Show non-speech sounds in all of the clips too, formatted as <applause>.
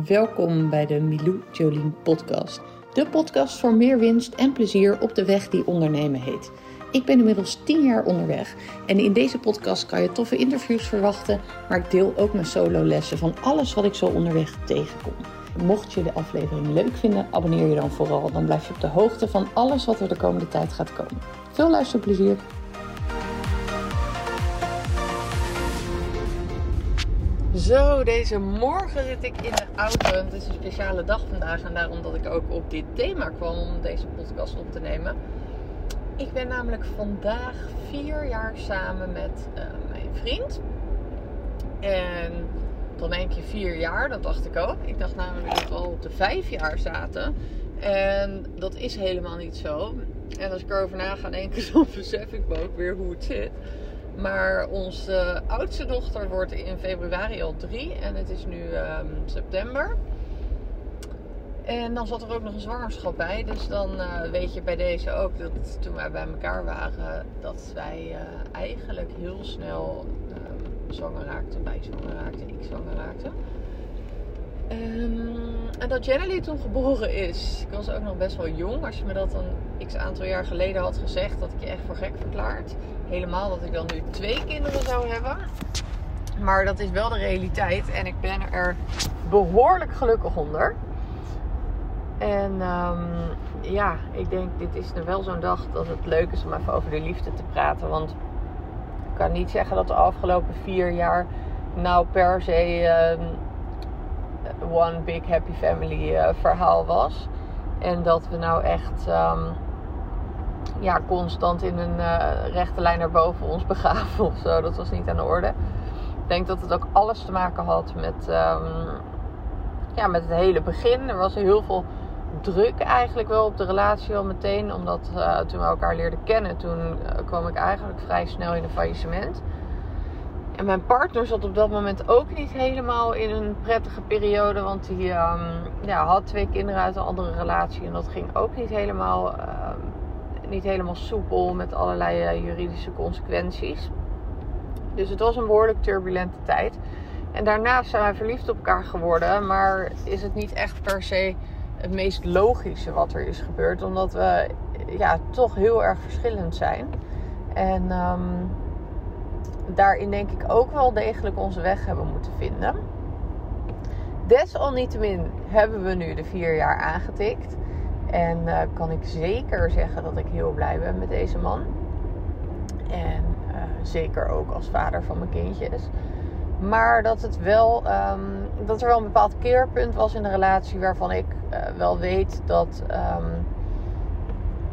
Welkom bij de Milou Jolien podcast. De podcast voor meer winst en plezier op de weg die ondernemen heet. Ik ben inmiddels 10 jaar onderweg en in deze podcast kan je toffe interviews verwachten, maar ik deel ook mijn solo lessen van alles wat ik zo onderweg tegenkom. Mocht je de aflevering leuk vinden, abonneer je dan vooral. Dan blijf je op de hoogte van alles wat er de komende tijd gaat komen. Veel luisterplezier! Zo, deze morgen zit ik in de auto. Het is een speciale dag vandaag en daarom dat ik ook op dit thema kwam om deze podcast op te nemen. Ik ben namelijk vandaag vier jaar samen met uh, mijn vriend. En dan denk je vier jaar, dat dacht ik ook. Ik dacht namelijk dat we al op de vijf jaar zaten. En dat is helemaal niet zo. En als ik erover na ga denken, <laughs> dan besef ik me ook weer hoe het zit. Maar onze oudste dochter wordt in februari al drie. En het is nu um, september. En dan zat er ook nog een zwangerschap bij. Dus dan uh, weet je bij deze ook dat toen wij bij elkaar waren, dat wij uh, eigenlijk heel snel um, zwanger raakten. Wij zwanger raakten, ik zwanger raakte. Um, en dat Jenny toen geboren is. Ik was ook nog best wel jong. Als je me dat een x aantal jaar geleden had gezegd, dat ik je echt voor gek verklaard. Helemaal dat ik dan nu twee kinderen zou hebben. Maar dat is wel de realiteit. En ik ben er behoorlijk gelukkig onder. En um, ja, ik denk, dit is nu wel zo'n dag dat het leuk is om even over de liefde te praten. Want ik kan niet zeggen dat de afgelopen vier jaar nou per se um, one big happy family uh, verhaal was. En dat we nou echt um, ja, constant in een uh, rechte lijn naar boven ons begaven <laughs> of zo. Dat was niet aan de orde. Ik denk dat het ook alles te maken had met, ja, met het hele begin. Er was heel veel druk eigenlijk wel op de relatie al meteen. Omdat uh, toen we elkaar leerden kennen, toen kwam ik eigenlijk vrij snel in een faillissement. Mijn partner zat op dat moment ook niet helemaal in een prettige periode. Want die um, ja, had twee kinderen uit een andere relatie. En dat ging ook niet helemaal, uh, niet helemaal soepel met allerlei uh, juridische consequenties. Dus het was een behoorlijk turbulente tijd. En daarna zijn wij verliefd op elkaar geworden. Maar is het niet echt per se het meest logische wat er is gebeurd. Omdat we ja, toch heel erg verschillend zijn. En um, daarin denk ik ook wel degelijk onze weg hebben moeten vinden. Desalniettemin hebben we nu de vier jaar aangetikt. En uh, kan ik zeker zeggen dat ik heel blij ben met deze man. En uh, zeker ook als vader van mijn kindjes. Maar dat, het wel, um, dat er wel een bepaald keerpunt was in de relatie waarvan ik uh, wel weet dat, um,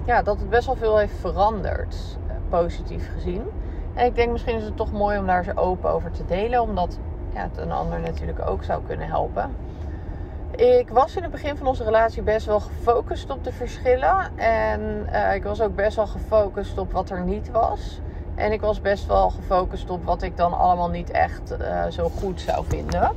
ja, dat het best wel veel heeft veranderd, positief gezien. En ik denk misschien is het toch mooi om daar zo open over te delen, omdat ja, het een ander natuurlijk ook zou kunnen helpen. Ik was in het begin van onze relatie best wel gefocust op de verschillen. En uh, ik was ook best wel gefocust op wat er niet was. En ik was best wel gefocust op wat ik dan allemaal niet echt uh, zo goed zou vinden.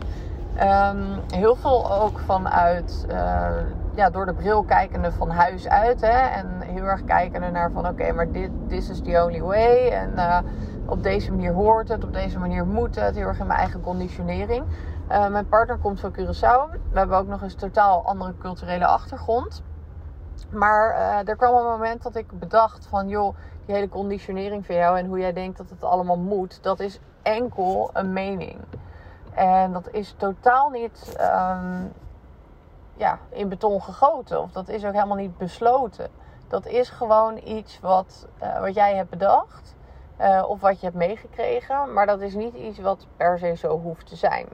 Um, heel veel ook vanuit, uh, ja, door de bril kijkende van huis uit. Hè? En heel erg kijkende naar van oké, maar dit this is the only way. En uh, op deze manier hoort het, op deze manier moet het. Heel erg in mijn eigen conditionering. Uh, mijn partner komt van Curaçao. We hebben ook nog eens totaal andere culturele achtergrond. Maar er kwam een moment dat ik bedacht van joh, die hele conditionering van jou en hoe jij denkt dat het allemaal moet, dat is enkel een mening. En dat is totaal niet um, ja, in beton gegoten. Of dat is ook helemaal niet besloten. Dat is gewoon iets wat, uh, wat jij hebt bedacht. Uh, of wat je hebt meegekregen. Maar dat is niet iets wat per se zo hoeft te zijn.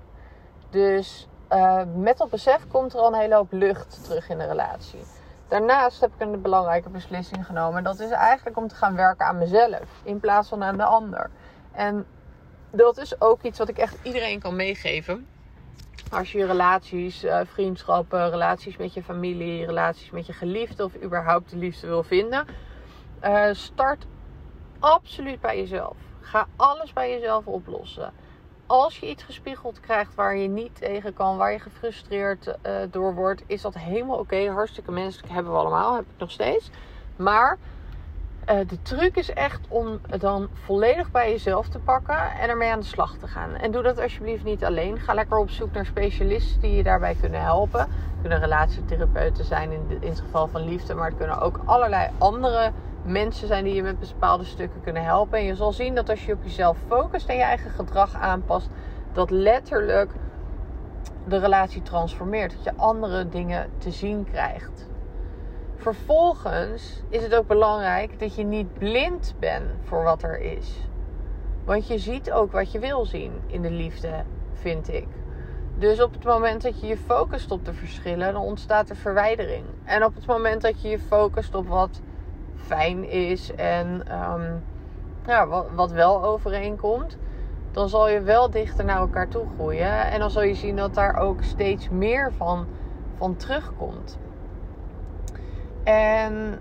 Dus uh, met dat besef komt er al een hele hoop lucht terug in de relatie. Daarnaast heb ik een belangrijke beslissing genomen. Dat is eigenlijk om te gaan werken aan mezelf. In plaats van aan de ander. En dat is ook iets wat ik echt iedereen kan meegeven. Als je relaties, vriendschappen, relaties met je familie, relaties met je geliefde of überhaupt de liefde wil vinden. Uh, start absoluut bij jezelf. Ga alles bij jezelf oplossen. Als je iets gespiegeld krijgt waar je niet tegen kan, waar je gefrustreerd uh, door wordt, is dat helemaal oké. Hartstikke menselijk hebben we allemaal, heb ik nog steeds. Maar eh, de truc is echt om het dan volledig bij jezelf te pakken en ermee aan de slag te gaan. En doe dat alsjeblieft niet alleen. Ga lekker op zoek naar specialisten die je daarbij kunnen helpen. Kunnen relatietherapeuten zijn in, in het geval van liefde, maar het kunnen ook allerlei andere mensen zijn die je met bepaalde stukken kunnen helpen. En je zal zien dat als je op jezelf focust en je eigen gedrag aanpast, dat letterlijk de relatie transformeert. Dat je andere dingen te zien krijgt. Vervolgens is het ook belangrijk dat je niet blind bent voor wat er is. Want je ziet ook wat je wil zien in de liefde, vind ik. Dus op het moment dat je je focust op de verschillen, dan ontstaat er verwijdering. En op het moment dat je je focust op wat fijn is en um, ja, wat, wat wel overeenkomt, dan zal je wel dichter naar elkaar toe groeien. En dan zal je zien dat daar ook steeds meer van, van terugkomt. En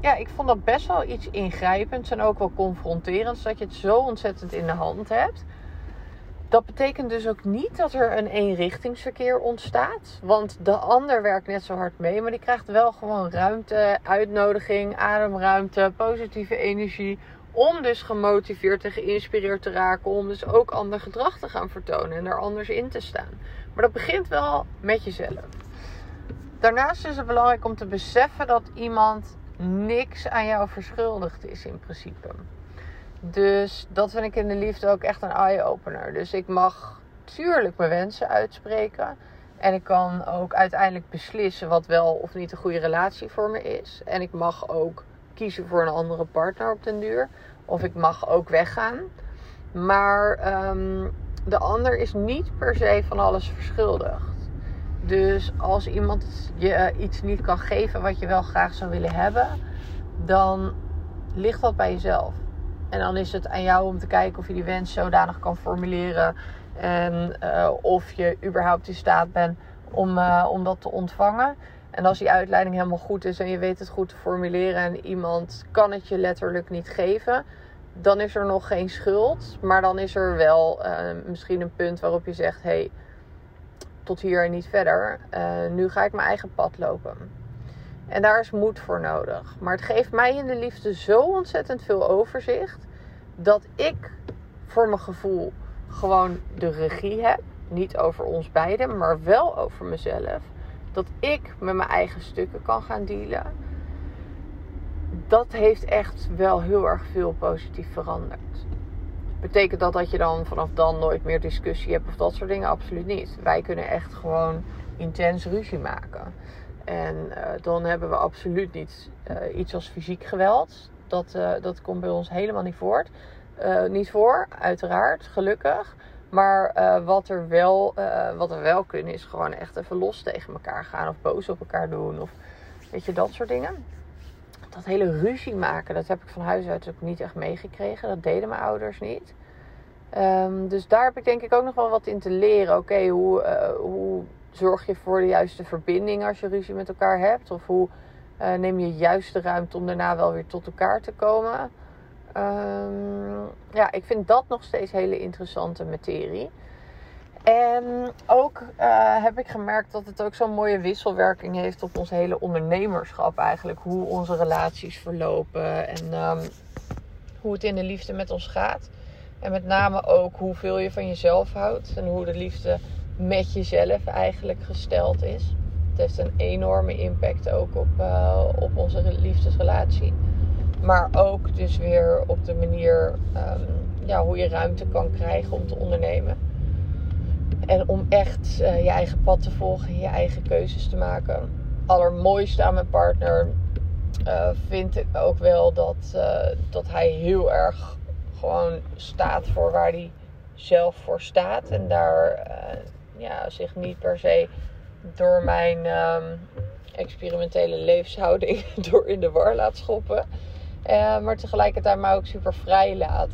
ja, ik vond dat best wel iets ingrijpends en ook wel confronterends dat je het zo ontzettend in de hand hebt. Dat betekent dus ook niet dat er een eenrichtingsverkeer ontstaat. Want de ander werkt net zo hard mee, maar die krijgt wel gewoon ruimte, uitnodiging, ademruimte, positieve energie. Om dus gemotiveerd en geïnspireerd te raken. Om dus ook ander gedrag te gaan vertonen en er anders in te staan. Maar dat begint wel met jezelf. Daarnaast is het belangrijk om te beseffen dat iemand niks aan jou verschuldigd is in principe. Dus dat vind ik in de liefde ook echt een eye-opener. Dus ik mag tuurlijk mijn wensen uitspreken. En ik kan ook uiteindelijk beslissen wat wel of niet een goede relatie voor me is. En ik mag ook kiezen voor een andere partner op den duur. Of ik mag ook weggaan. Maar um, de ander is niet per se van alles verschuldigd. Dus als iemand je iets niet kan geven wat je wel graag zou willen hebben, dan ligt dat bij jezelf. En dan is het aan jou om te kijken of je die wens zodanig kan formuleren. En uh, of je überhaupt in staat bent om, uh, om dat te ontvangen. En als die uitleiding helemaal goed is en je weet het goed te formuleren en iemand kan het je letterlijk niet geven, dan is er nog geen schuld. Maar dan is er wel misschien een punt waarop je zegt: hé, hey, tot hier en niet verder. Uh, nu ga ik mijn eigen pad lopen. En daar is moed voor nodig. Maar het geeft mij in de liefde zo ontzettend veel overzicht. Dat ik voor mijn gevoel gewoon de regie heb. Niet over ons beiden, maar wel over mezelf. Dat ik met mijn eigen stukken kan gaan dealen. Dat heeft echt wel heel erg veel positief veranderd. Betekent dat dat je dan vanaf dan nooit meer discussie hebt of dat soort dingen? Absoluut niet. Wij kunnen echt gewoon intens ruzie maken. En uh, dan hebben we absoluut niet uh, iets als fysiek geweld. Dat, uh, dat komt bij ons helemaal niet voor. niet voor, uiteraard, gelukkig. Maar wat, er wel, wat we wel kunnen is gewoon echt even los tegen elkaar gaan. Of boos op elkaar doen. Of weet je, dat soort dingen. Dat hele ruzie maken, dat heb ik van huis uit ook niet echt meegekregen. Dat deden mijn ouders niet. Um, dus daar heb ik denk ik ook nog wel wat in te leren. Oké, hoe, uh, hoe zorg je voor de juiste verbinding als je ruzie met elkaar hebt? Of hoe uh, neem je juist de ruimte om daarna wel weer tot elkaar te komen? Um, ja, ik vind dat nog steeds hele interessante materie. En ook uh, heb ik gemerkt dat het ook zo'n mooie wisselwerking heeft op ons hele ondernemerschap eigenlijk. Hoe onze relaties verlopen en um, hoe het in de liefde met ons gaat. En met name ook hoeveel je van jezelf houdt en hoe de liefde met jezelf eigenlijk gesteld is. Het heeft een enorme impact ook op, uh, op onze liefdesrelatie. Maar ook dus weer op de manier um, ja, hoe je ruimte kan krijgen om te ondernemen. En om echt uh, je eigen pad te volgen, je eigen keuzes te maken. Allermooiste aan mijn partner uh, vind ik ook wel dat, dat hij heel erg gewoon staat voor waar hij zelf voor staat. En daar ja, zich niet per se door mijn um, experimentele levenshouding <laughs> door in de war laat schoppen. Maar tegelijkertijd mij ook super vrij laat.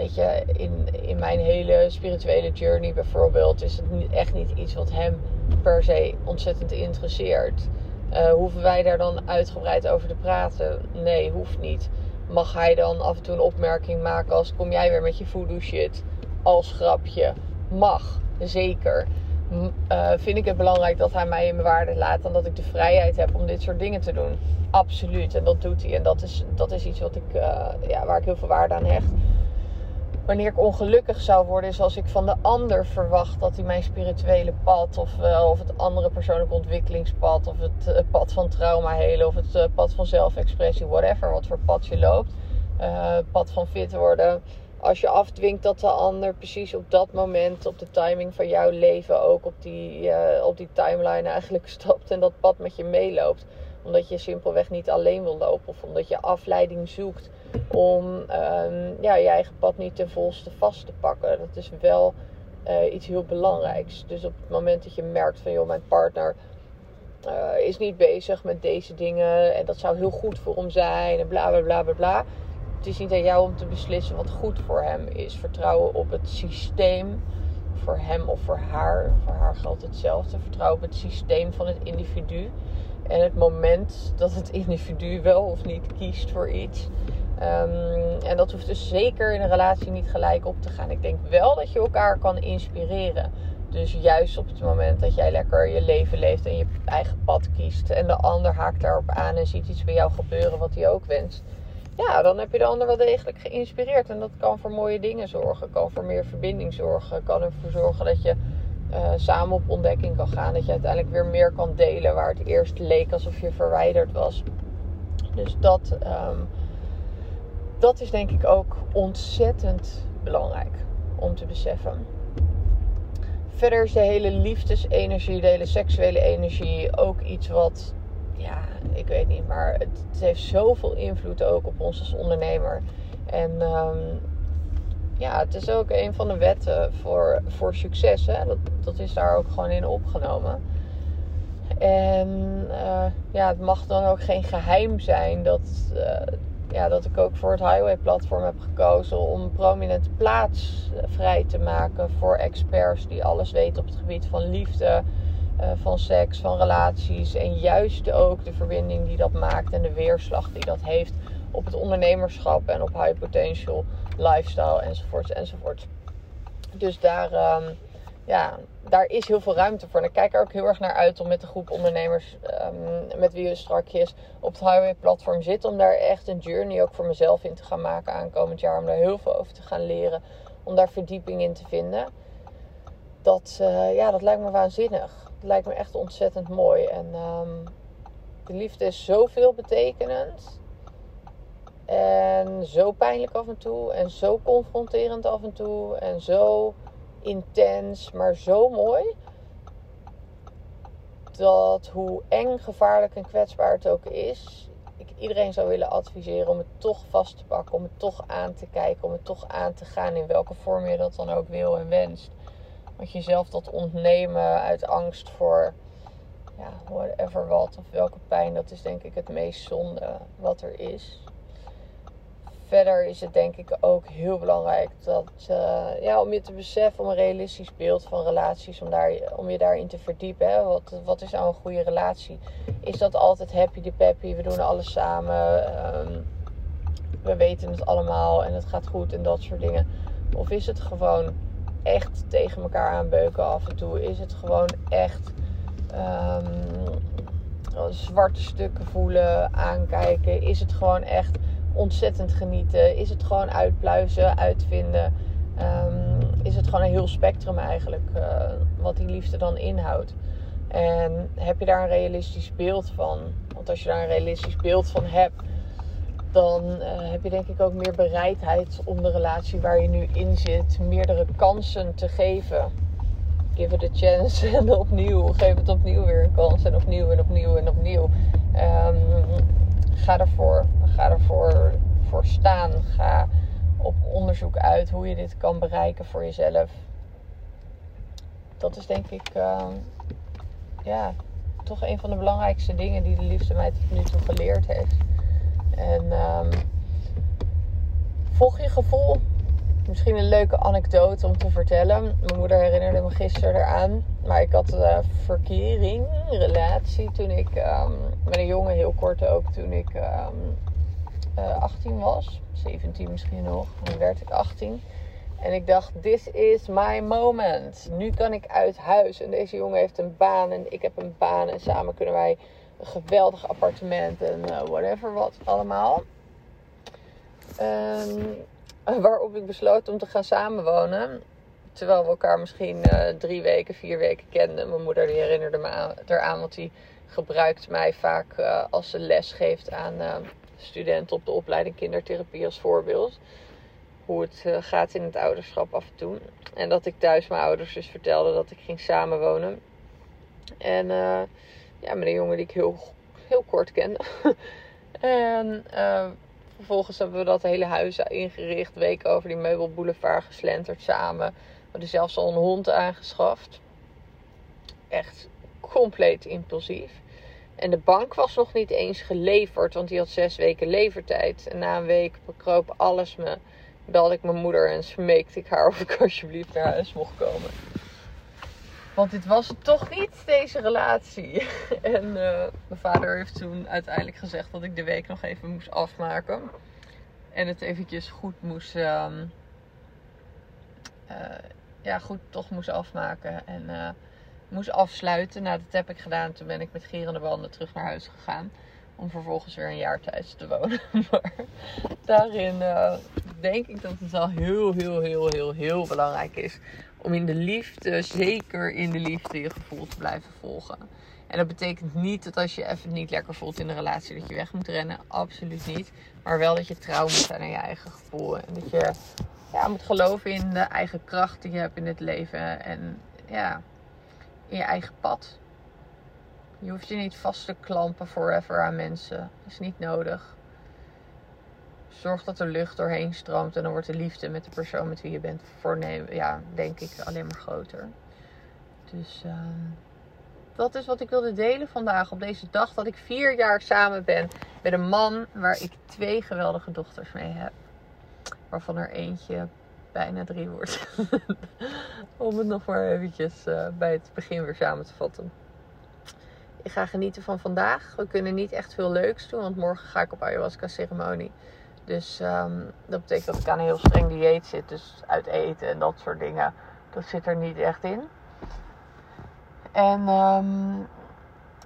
Weet je, in, in mijn hele spirituele journey bijvoorbeeld is het echt niet iets wat hem per se ontzettend interesseert. Uh, hoeven wij daar dan uitgebreid over te praten? Nee, hoeft niet mag hij dan af en toe een opmerking maken als kom jij weer met je voodoo shit als grapje. Mag, zeker. uh, vind ik het belangrijk dat hij mij in mijn waarde laat. En dat ik de vrijheid heb om dit soort dingen te doen. Absoluut. En dat doet hij. En dat is, dat is iets wat ik, uh, ja, waar ik heel veel waarde aan hecht. Wanneer ik ongelukkig zou worden, is als ik van de ander verwacht dat hij mijn spirituele pad, of, uh, of het andere persoonlijke ontwikkelingspad, of het pad van trauma helen, of het pad van zelfexpressie, whatever, wat voor pad je loopt, pad van fit worden als je afdwingt dat de ander precies op dat moment, op de timing van jouw leven, ook op die, op die timeline eigenlijk <laughs> stapt en dat pad met je meeloopt. Omdat je simpelweg niet alleen wil lopen of omdat je afleiding zoekt om um, ja, je eigen pad niet ten volste vast te pakken. Dat is wel uh, iets heel belangrijks. Dus op het moment dat je merkt van joh, mijn partner uh, is niet bezig met deze dingen en dat zou heel goed voor hem zijn en bla bla bla bla bla het is niet aan jou om te beslissen wat goed voor hem is. Vertrouwen op het systeem. Voor hem of voor haar. Voor haar geldt hetzelfde. Vertrouwen op het systeem van het individu. En het moment dat het individu wel of niet kiest voor iets. Um, en dat hoeft dus zeker in een relatie niet gelijk op te gaan. Ik denk wel dat je elkaar kan inspireren. Dus juist op het moment dat jij lekker je leven leeft en je eigen pad kiest. En de ander haakt daarop aan en ziet iets bij jou gebeuren wat hij ook wenst ja, dan heb je de ander wel degelijk geïnspireerd. En dat kan voor mooie dingen zorgen, kan voor meer verbinding zorgen, kan ervoor zorgen dat je uh, samen op ontdekking kan gaan. Dat je uiteindelijk weer meer kan delen waar het eerst leek alsof je verwijderd was. Dus dat, um, dat is denk ik ook ontzettend belangrijk om te beseffen. Verder is de hele liefdesenergie, de hele seksuele energie ook iets wat ja, ik weet niet, maar het, het, heeft zoveel invloed ook op ons als ondernemer. En um, ja, het is ook een van de wetten voor, voor succes. Hè? Dat, dat is daar ook gewoon in opgenomen. En uh, ja, het mag dan ook geen geheim zijn dat, uh, ja, dat ik ook voor het Highway-platform heb gekozen om een prominente plaats vrij te maken voor experts die alles weten op het gebied van liefde, uh, van seks, van relaties. En juist ook de verbinding die dat maakt en de weerslag die dat heeft op het ondernemerschap en op high potential lifestyle enzovoorts enzovoorts. Dus daar, um, ja, daar is heel veel ruimte voor. En ik kijk er ook heel erg naar uit om met de groep ondernemers um, met wie we strakjes op het Highway platform zitten. Om daar echt een journey ook voor mezelf in te gaan maken aankomend jaar. Om daar heel veel over te gaan leren. Om daar verdieping in te vinden. Dat, uh, ja, dat lijkt me waanzinnig het lijkt me echt ontzettend mooi. En um, de liefde is zoveel betekenend. En zo pijnlijk af en toe. En zo confronterend af en toe. En zo intens, maar zo mooi. Dat hoe eng, gevaarlijk en kwetsbaar het ook is, ik iedereen zou willen adviseren om het toch vast te pakken, om het toch aan te kijken, om het toch aan te gaan in welke vorm je dat dan ook wil en wenst. Want jezelf dat ontnemen uit angst voor ja, whatever wat of welke pijn, dat is denk ik het meest zonde wat er is. Verder is het denk ik ook heel belangrijk dat, uh, ja, om je te beseffen, om een realistisch beeld van relaties, om, daar, om je daarin te verdiepen. Hè? Wat, wat is nou een goede relatie? Is dat altijd happy de peppy, we doen alles samen, um, we weten het allemaal en het gaat goed en dat soort dingen? Of is het gewoon echt tegen elkaar aanbeuken af en toe. Is het gewoon echt um, zwarte stukken voelen, aankijken. Is het gewoon echt ontzettend genieten. Is het gewoon uitpluizen, uitvinden. Um, is het gewoon een heel spectrum eigenlijk uh, wat die liefde dan inhoudt. En heb je daar een realistisch beeld van? Want als je daar een realistisch beeld van hebt, dan uh, heb je denk ik ook meer bereidheid om de relatie waar je nu in zit meerdere kansen te geven. Give it a chance <laughs> en opnieuw. Geef het opnieuw weer een kans en opnieuw en opnieuw en opnieuw. Um, ga ervoor. Ga ervoor voor staan. Ga op onderzoek uit hoe je dit kan bereiken voor jezelf. Dat is denk ik uh, ja, toch een van de belangrijkste dingen die de liefste mij tot nu toe geleerd heeft. En um, volg je gevoel. Misschien een leuke anekdote om te vertellen. Mijn moeder herinnerde me gisteren eraan. Maar ik had een verkering, relatie, toen ik um, met een jongen heel kort ook, toen ik um, uh, 18 was. 17 misschien nog. Dan werd ik 18. En ik dacht, this is my moment. Nu kan ik uit huis. En deze jongen heeft een baan en ik heb een baan. En samen kunnen wij een geweldig appartement en uh, whatever wat allemaal. Um, <laughs> waarop ik besloot om te gaan samenwonen. Terwijl we elkaar misschien uh, drie weken, vier weken kenden. Mijn moeder die herinnerde me aan, eraan, want die gebruikt mij vaak uh, als ze les geeft aan studenten op de opleiding kindertherapie als voorbeeld hoe het uh, gaat in het ouderschap af en toe. En dat ik thuis mijn ouders dus vertelde dat ik ging samenwonen. En uh, ja, met een jongen die ik heel, heel kort kende. <laughs> en uh, vervolgens hebben we dat hele huis ingericht. Weken over die meubelboulevard geslenterd samen. We hadden zelfs al een hond aangeschaft. Echt compleet impulsief. En de bank was nog niet eens geleverd, want die had zes weken levertijd. En na een week bekroop alles me belde ik mijn moeder en smeekte ik haar of ik alsjeblieft naar huis mocht komen. Want dit was toch niet, deze relatie. <laughs> En uh, mijn vader heeft toen uiteindelijk gezegd dat ik de week nog even moest afmaken. En het eventjes goed moest... Uh, uh, ja, goed toch moest afmaken. En uh, moest afsluiten. Nou, dat heb ik gedaan. Toen ben ik met gierende banden terug naar huis gegaan. Om vervolgens weer een jaar thuis te wonen. <laughs> maar daarin denk ik dat het wel heel, heel, heel, heel, heel belangrijk is. Om in de liefde, zeker in de liefde, je gevoel te blijven volgen. En dat betekent niet dat als je even niet lekker voelt in de relatie, dat je weg moet rennen. Absoluut niet. Maar wel dat je trouw moet zijn aan je eigen gevoel. En dat je ja, moet geloven in de eigen kracht die je hebt in het leven. En ja, in je eigen pad. Je hoeft je niet vast te klampen forever aan mensen. Is niet nodig. Zorg dat er lucht doorheen stroomt en dan wordt de liefde met de persoon met wie je bent voornemen, ja, denk ik, alleen maar groter. Dus uh, dat is wat ik wilde delen vandaag op deze dag dat ik vier jaar samen ben met een man waar ik twee geweldige dochters mee heb. Waarvan er eentje bijna drie wordt. <laughs> Om het nog maar eventjes uh, bij het begin weer samen te vatten. Ik ga genieten van vandaag. We kunnen niet echt veel leuks doen, want morgen ga ik op ayahuasca ceremonie. Dus um, dat betekent dat ik aan een heel streng dieet zit. Dus uit eten en dat soort dingen. Dat zit er niet echt in. En um,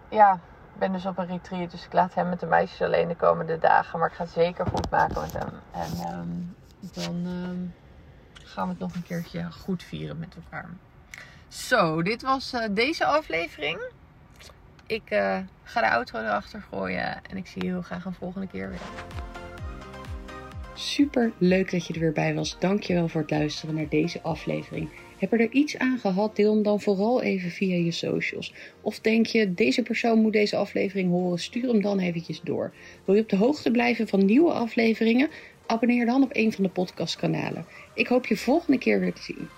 ja, ik ben dus op een retreat. Dus ik laat hem met de meisjes alleen de komende dagen. Maar ik ga het zeker goed maken met hem. En um, dan gaan we het nog een keertje goed vieren met elkaar. Zo, dit was uh, deze aflevering. Ik uh, ga de outro erachter gooien. En ik zie je heel graag een volgende keer weer. Super leuk dat je er weer bij was. Dankjewel voor het luisteren naar deze aflevering. Heb je er iets aan gehad? Deel hem dan vooral even via je socials. Of denk je, deze persoon moet deze aflevering horen? Stuur hem dan eventjes door. Wil je op de hoogte blijven van nieuwe afleveringen? Abonneer dan op een van de podcastkanalen. Ik hoop je volgende keer weer te zien.